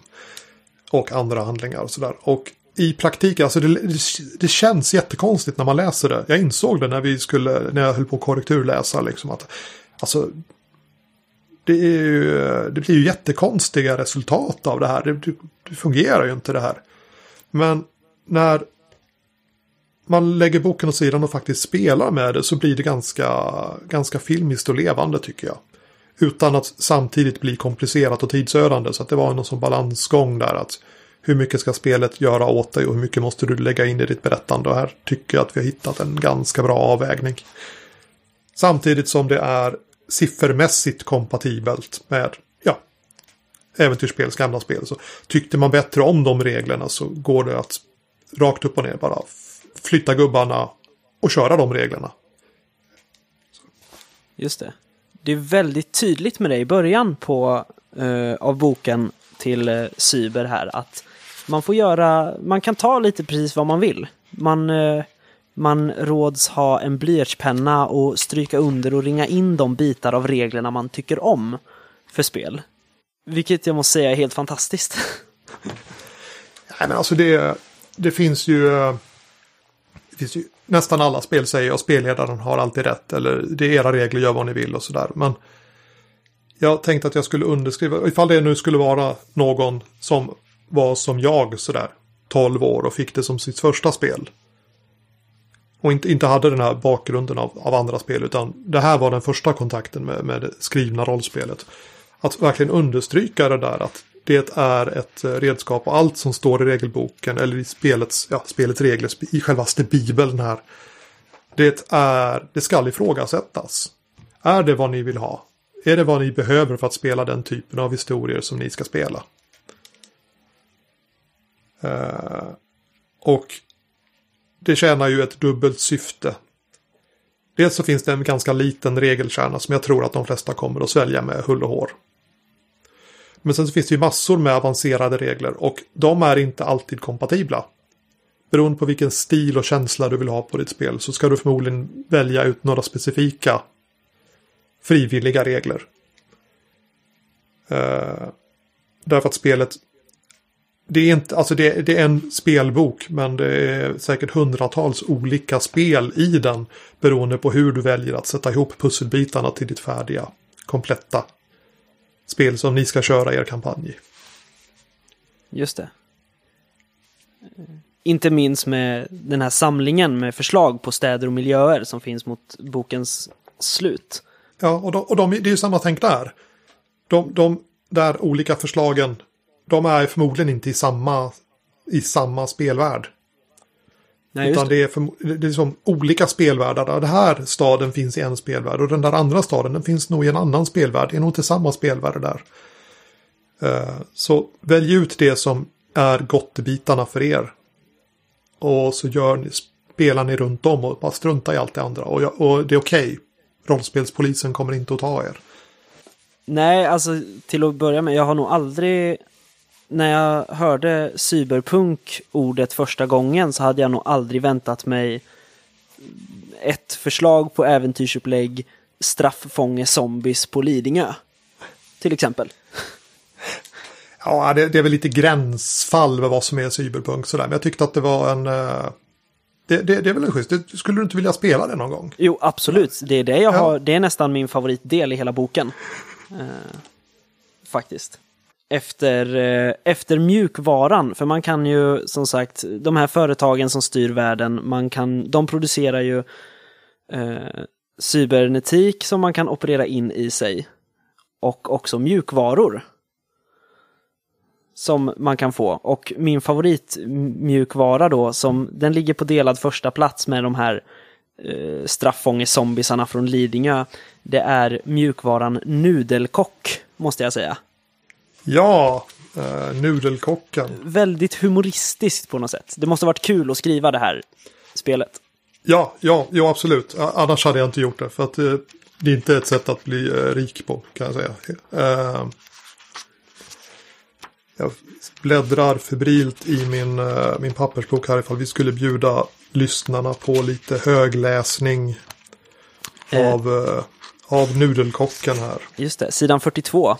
Och andra handlingar och sådär. Och i praktiken, alltså det, det, känns jättekonstigt när man läser det. Jag insåg det när vi skulle, när jag höll på att korrekturläsa liksom att alltså det, är ju, det blir ju jättekonstiga resultat av det här. Det, det, det fungerar ju inte det här. Men när man lägger boken åt sidan och faktiskt spelar med det så blir det ganska, ganska filmiskt och levande tycker jag. Utan att samtidigt bli komplicerat och tidsödande. Så att det var någon sån balansgång där. att Hur mycket ska spelet göra åt dig och hur mycket måste du lägga in i ditt berättande. Och här tycker jag att vi har hittat en ganska bra avvägning. Samtidigt som det är siffermässigt kompatibelt med ja, äventyrsspels gamla spel. Så tyckte man bättre om de reglerna så går det att rakt upp och ner bara flytta gubbarna och köra de reglerna. Just det. Det är väldigt tydligt med det i början på, uh, av boken till uh, Cyber här att man får göra, man kan ta lite precis vad man vill. Man, uh, man råds ha en blyertspenna och stryka under och ringa in de bitar av reglerna man tycker om för spel. Vilket jag måste säga är helt fantastiskt. Nej men alltså det, det finns ju finns ju nästan alla spel säger att spelledaren har alltid rätt eller det är era regler, gör vad ni vill och sådär. Men jag tänkte att jag skulle underskriva, ifall det nu skulle vara någon som var som jag sådär 12 år och fick det som sitt första spel. Och inte, inte hade den här bakgrunden av, av andra spel utan det här var den första kontakten med, med det skrivna rollspelet. Att verkligen understryka det där att det är ett eh, redskap och allt som står i regelboken eller i spelets, ja, spelets regler, i självaste bibeln här. Det, är, det skall ifrågasättas. Är det vad ni vill ha? Är det vad ni behöver för att spela den typen av historier som ni ska spela? Uh, och det tjänar ju ett dubbelt syfte. Dels så finns det en ganska liten regelkärna som jag tror att de flesta kommer att svälja med hull och hår. Men sen så finns det ju massor med avancerade regler och de är inte alltid kompatibla. Beroende på vilken stil och känsla du vill ha på ditt spel så ska du förmodligen välja ut några specifika frivilliga regler. Uh, därför att spelet det är, inte, alltså det, det, är en spelbok men det är säkert hundratals olika spel i den beroende på hur du väljer att sätta ihop pusselbitarna till ditt färdiga kompletta spel som ni ska köra er kampanj i. Just det. Inte minst med den här samlingen med förslag på städer och miljöer som finns mot bokens slut. Ja, och, de, och de, det är ju samma tänk där. De, de där olika förslagen, de är förmodligen inte i samma, i samma spelvärld. Nej, Utan det. det är, för, det är som olika spelvärldar. Den här staden finns i en spelvärld och den där andra staden den finns nog i en annan spelvärld. Det är nog inte samma spelvärld där. Uh, så välj ut det som är gottbitarna för er. Och så gör ni, spelar ni runt om och bara strunta i allt det andra. Och, och det är okej. Okay. Rollspelspolisen kommer inte att ta er. Nej, alltså till att börja med, jag har nog aldrig när jag hörde cyberpunk-ordet första gången så hade jag nog aldrig väntat mig ett förslag på äventyrsupplägg strafffånge zombies på Lidingö. till exempel. Ja, det, det är väl lite gränsfall med vad som är cyberpunk sådär. Men jag tyckte att det var en... eh, Det, det, det är väl en schysst. Skulle du inte vilja spela det någon gång? Jo, absolut. Det är det jag Ja. har. Det är nästan min favoritdel i hela boken. Eh, faktiskt. Efter, eh, efter mjukvaran, för man kan ju som sagt, de här företagen som styr världen, man kan, de producerar ju eh, cybernetik som man kan operera in i sig. Och också mjukvaror. Som man kan få. Och min favoritmjukvara då, som, den ligger på delad första plats med de här eh, strafffångezombisarna från Lidingö. Det är mjukvaran Nudelkock, måste jag säga. Ja, eh, Nudelkocken. Väldigt humoristiskt på något sätt. Det måste ha varit kul att skriva det här spelet. Ja, ja, ja, absolut. Annars hade jag inte gjort det. För att eh, det är inte ett sätt att bli eh, rik på, kan jag säga. Eh, jag bläddrar febrilt i min, eh, min pappersbok här ifall vi skulle bjuda lyssnarna på lite högläsning Eh. av, eh, av Nudelkocken här. Just det, sidan 42.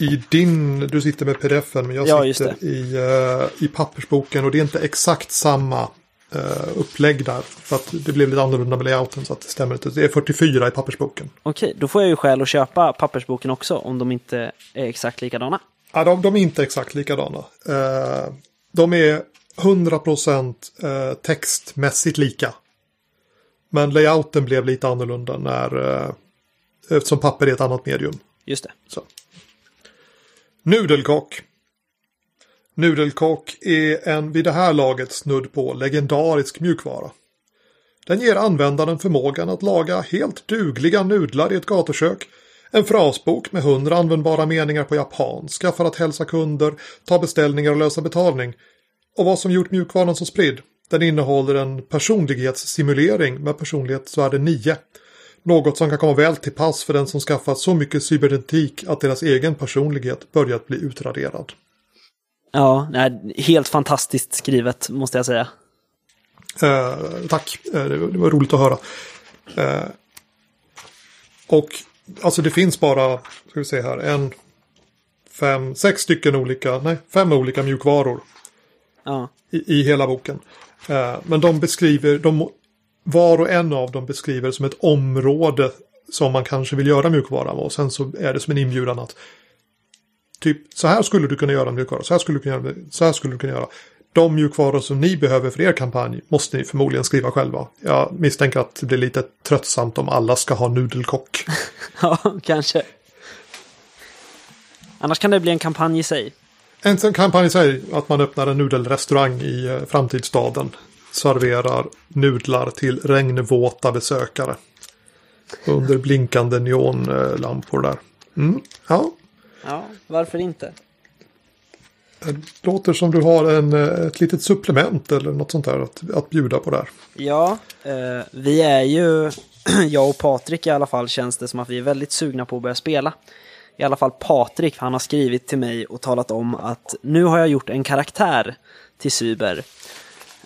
I din, du sitter med pdf-en men jag Ja, sitter i, eh, i pappersboken och det är inte exakt samma eh, upplägg där. För att det blev lite annorlunda med layouten så att det stämmer inte. Det är 44 i pappersboken. Okej, då får jag ju skäl att köpa pappersboken också om de inte är exakt likadana. Ja, de, de är inte exakt likadana. Eh, de är 100% eh, textmässigt lika. Men layouten blev lite annorlunda när, eftersom papper är ett annat medium. Just det. Så. Nudelkock. Nudelkock är en vid det här laget snudd på legendarisk mjukvara. Den ger användaren förmågan att laga helt dugliga nudlar i ett gatukök, en frasbok med hundra användbara meningar på japanska för att hälsa kunder, ta beställningar och lösa betalning. Och vad som gjort mjukvaran så spridd? Den innehåller en personlighetssimulering med personlighetsvärde 9. Något som kan komma väl till pass för den som skaffat så mycket cybernetik att deras egen personlighet börjat bli utraderad. Ja, nej, helt fantastiskt skrivet måste jag säga. Eh, tack, eh, det, var, det var roligt att höra. Eh, och alltså det finns bara, ska vi se här, en, fem, sex stycken olika, nej, fem olika mjukvaror Ja, i, i hela boken. Eh, men de beskriver, de, var och en av dem beskriver som ett område som man kanske vill göra mjukvara med. Och sen så är det som en inbjudan att typ så här skulle du kunna göra mjukvara, så här skulle du kunna göra, så här skulle du kunna göra. De mjukvaror som ni behöver för er kampanj måste ni förmodligen skriva själva. Jag misstänker att det blir lite tröttsamt om alla ska ha nudelkock. ja kanske. Annars kan det bli en kampanj i sig. En kampanj säger att man öppnar en nudelrestaurang i eh, framtidsstaden. Serverar nudlar till regnvåta besökare. Under blinkande neonlampor där. Mm, ja, Ja, varför inte? det låter som du har en, ett litet supplement eller något sånt där att, att bjuda på där. Ja, eh, vi är ju, jag och Patrik i alla fall, känns det som att vi är väldigt sugna på att börja spela. I alla fall Patrik, han har skrivit till mig och talat om att nu har jag gjort en karaktär till Cyber.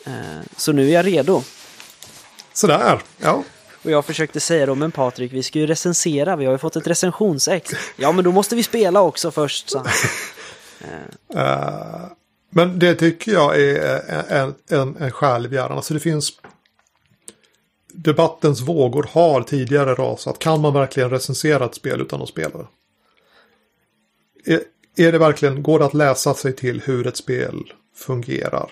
Eh, så nu är jag redo. Sådär, ja. Och jag försökte säga då, men Patrik, vi ska ju recensera, vi har ju fått ett recensionsex. Ja, men då måste vi spela också först, sa han. Eh, men det tycker jag är en, en, en självgärning. Alltså det finns... Debattens vågor har tidigare rasat. Kan man verkligen recensera ett spel utan att spela det? Är, är det verkligen, går det att läsa sig till hur ett spel fungerar?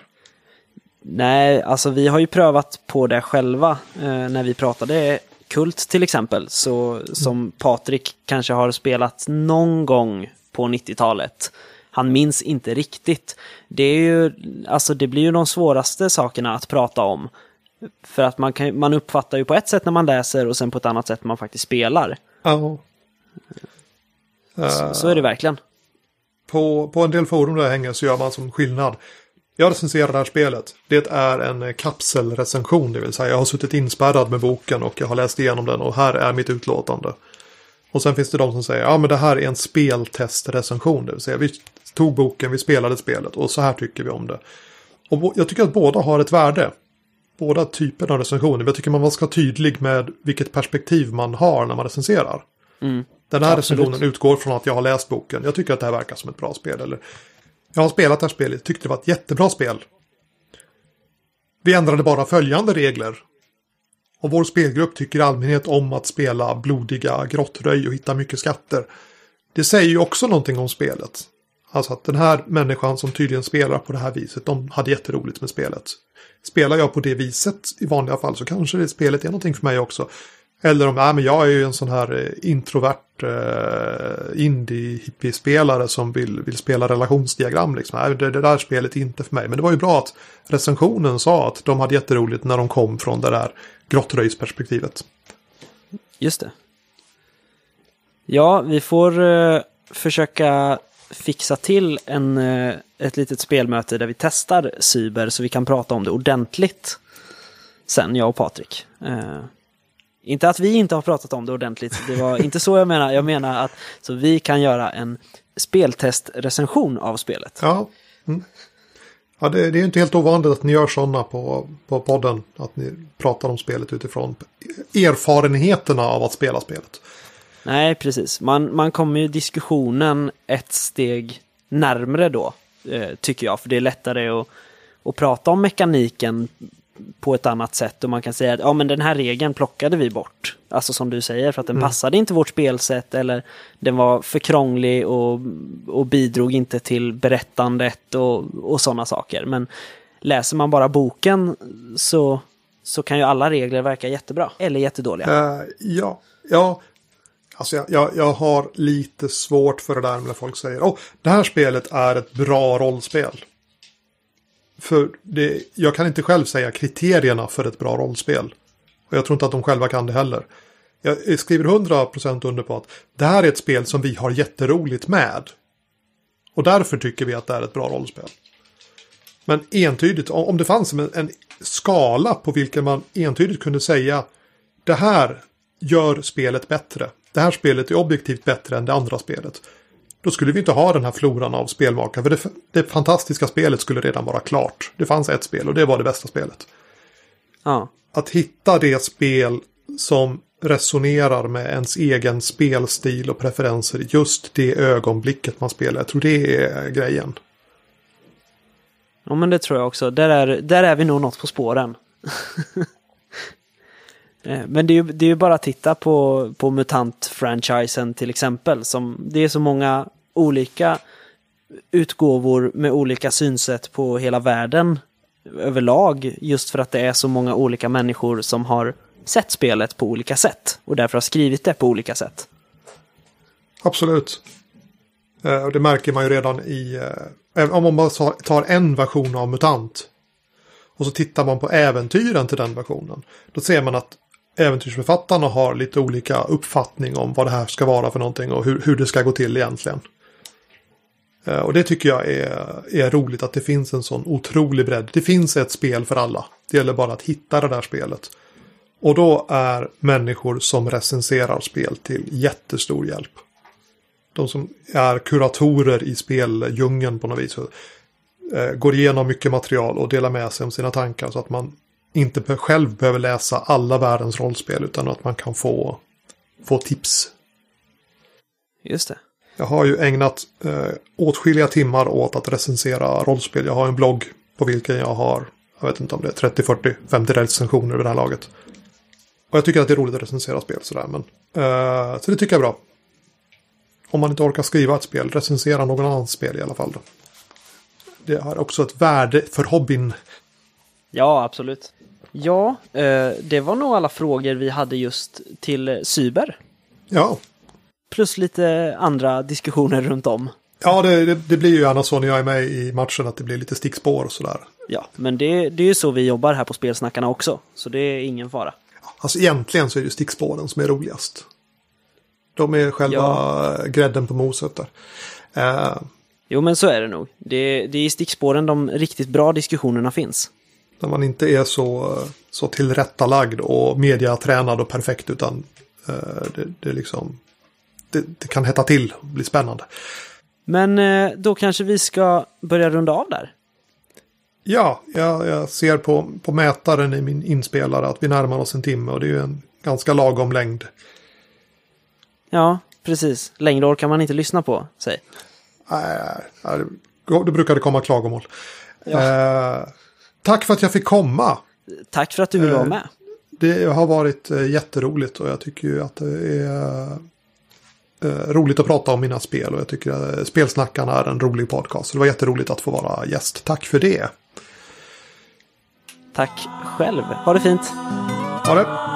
Nej, alltså vi har ju prövat på det själva eh, när vi pratade Kult till exempel, så, som Patrik kanske har spelat någon gång på 90-talet. Han minns inte riktigt. Det, är ju, alltså det blir ju de svåraste sakerna att prata om. För att man, kan, man uppfattar ju på ett sätt när man läser och sen på ett annat sätt när man faktiskt spelar. Ja. Så, så är det verkligen. På, på en del forum där jag hänger så gör man som skillnad. Jag recenserar det här spelet. Det är en eh, kapselrecension, det vill säga jag har suttit inspärrad med boken och jag har läst igenom den och här är mitt utlåtande. Och sen finns det de som säger, ja men det här är en speltestrecension, det vill säga vi tog boken, vi spelade spelet och så här tycker vi om det. Och jag tycker att båda har ett värde. Båda typerna av recensioner. Men jag tycker man ska vara tydlig med vilket perspektiv man har när man recenserar. Den här Absolut. recensionen utgår från att jag har läst boken. Jag tycker att det här verkar som ett bra spel. Eller, jag har spelat det här spelet, tyckte det var ett jättebra spel. Vi ändrade bara följande regler. Och vår spelgrupp tycker i allmänhet om att spela blodiga grottröj och hitta mycket skatter. Det säger ju också någonting om spelet. Alltså att den här människan som tydligen spelar på det här viset, de hade jätteroligt med spelet. Spelar jag på det viset i vanliga fall så kanske det spelet är någonting för mig också. Eller om, nej men jag är ju en sån här eh, introvert eh, indie-hippie-spelare som vill, vill spela relationsdiagram liksom. Nej, det, det där spelet är inte för mig. Men det var ju bra att recensionen sa att de hade jätteroligt när de kom från det där grottröjsperspektivet. Just det. Ja, vi får eh, försöka fixa till en, eh, ett litet spelmöte där vi testar Cyber så vi kan prata om det ordentligt. Sen, jag och Patrik. Eh, inte att vi inte har pratat om det ordentligt, det var inte så jag menar. Jag menar att så vi kan göra en speltestrecension av spelet. Ja, mm. ja det, det är inte helt ovanligt att ni gör sådana på, på podden. Att ni pratar om spelet utifrån erfarenheterna av att spela spelet. Nej, precis. Man, man kommer ju diskussionen ett steg närmre då, eh, tycker jag. För det är lättare att, att prata om mekaniken på ett annat sätt och man kan säga att ja, men den här regeln plockade vi bort. Alltså som du säger, för att den Mm. passade inte vårt spelsätt eller den var för krånglig och, och bidrog inte till berättandet och, och sådana saker. Men läser man bara boken så, så kan ju alla regler verka jättebra eller jättedåliga. Eh, ja, ja. Alltså jag, jag, jag har lite svårt för det där när folk säger åh, det här spelet är ett bra rollspel. För det, jag kan inte själv säga kriterierna för ett bra rollspel. Och jag tror inte att de själva kan det heller. Jag skriver 100% under på att det här är ett spel som vi har jätteroligt med. Och därför tycker vi att det är ett bra rollspel. Men entydigt, om det fanns en, en skala på vilken man entydigt kunde säga det här gör spelet bättre. Det här spelet är objektivt bättre än det andra spelet. Då skulle vi inte ha den här floran av spelmakare. För det, det fantastiska spelet skulle redan vara klart. Det fanns ett spel och det var det bästa spelet. Ja. Att hitta det spel som resonerar med ens egen spelstil och preferenser just det ögonblicket man spelar. Jag tror det är grejen. Ja, men det tror jag också. Där är, där är vi nog något på spåren. Eh, men det är, ju, det är ju bara att titta på, på MUTANT-franchisen till exempel. Som, det är så många olika utgåvor med olika synsätt på hela världen överlag. Just för att det är så många olika människor som har sett spelet på olika sätt. Och därför har skrivit det på olika sätt. Absolut. Eh, och det märker man ju redan i... Eh, om man bara tar en version av MUTANT. Och så tittar man på äventyren till den versionen. Då ser man att äventyrsförfattarna har lite olika uppfattning om vad det här ska vara för någonting och hur, hur det ska gå till egentligen. Eh, och det tycker jag är, är roligt att det finns en sån otrolig bredd. Det finns ett spel för alla. Det gäller bara att hitta det där spelet. Och då är människor som recenserar spel till jättestor hjälp. De som är kuratorer i speldjungeln på något vis. Eh, går igenom mycket material och delar med sig om sina tankar så att man inte själv behöver läsa alla världens rollspel utan att man kan få, få tips. Just det. Jag har ju ägnat eh, åtskilliga timmar åt att recensera rollspel. Jag har en blogg på vilken jag har, jag vet inte om det är 30, 40, 50 recensioner vid det här laget. Och jag tycker att det är roligt att recensera spel sådär. Men, eh, så det tycker jag är bra. Om man inte orkar skriva ett spel, recensera någon annans spel i alla fall. Då. Det har också ett värde för hobbyn. Ja, absolut. Ja, eh, det var nog alla frågor vi hade just till Cyber. Ja, Plus lite andra diskussioner runt om. ja det, det, det blir ju gärna så när jag är med i matchen att det blir lite stickspår och sådär. Ja, men det, det är ju så vi jobbar här på Spelsnackarna också. Så det är ingen fara. Alltså egentligen så är det stickspåren som är roligast. De är själva Ja. grädden på moset där. Eh, Jo, men så är det nog. Det, det är i stickspåren de riktigt bra diskussionerna finns. När man inte är så, så tillrättalagd och mediatränad och perfekt utan eh, det, det liksom det, det kan hetta till och bli spännande. Men eh, då kanske vi ska börja runda av där. Ja, jag, jag ser på, på mätaren i min inspelare att vi närmar oss en timme och det är ju en ganska lagom längd. Ja, precis. Längre orkar man inte lyssna på, säg. Nej, brukar det komma klagomål. Eh, tack för att jag fick komma. Tack för att du ville vara Eh, med. Det har varit eh, jätteroligt och jag tycker ju att det är eh, roligt att prata om mina spel och jag tycker att Spelsnackarna är en rolig podcast. Så det var jätteroligt att få vara gäst. Tack för det. Tack själv. Ha det fint. Ha det!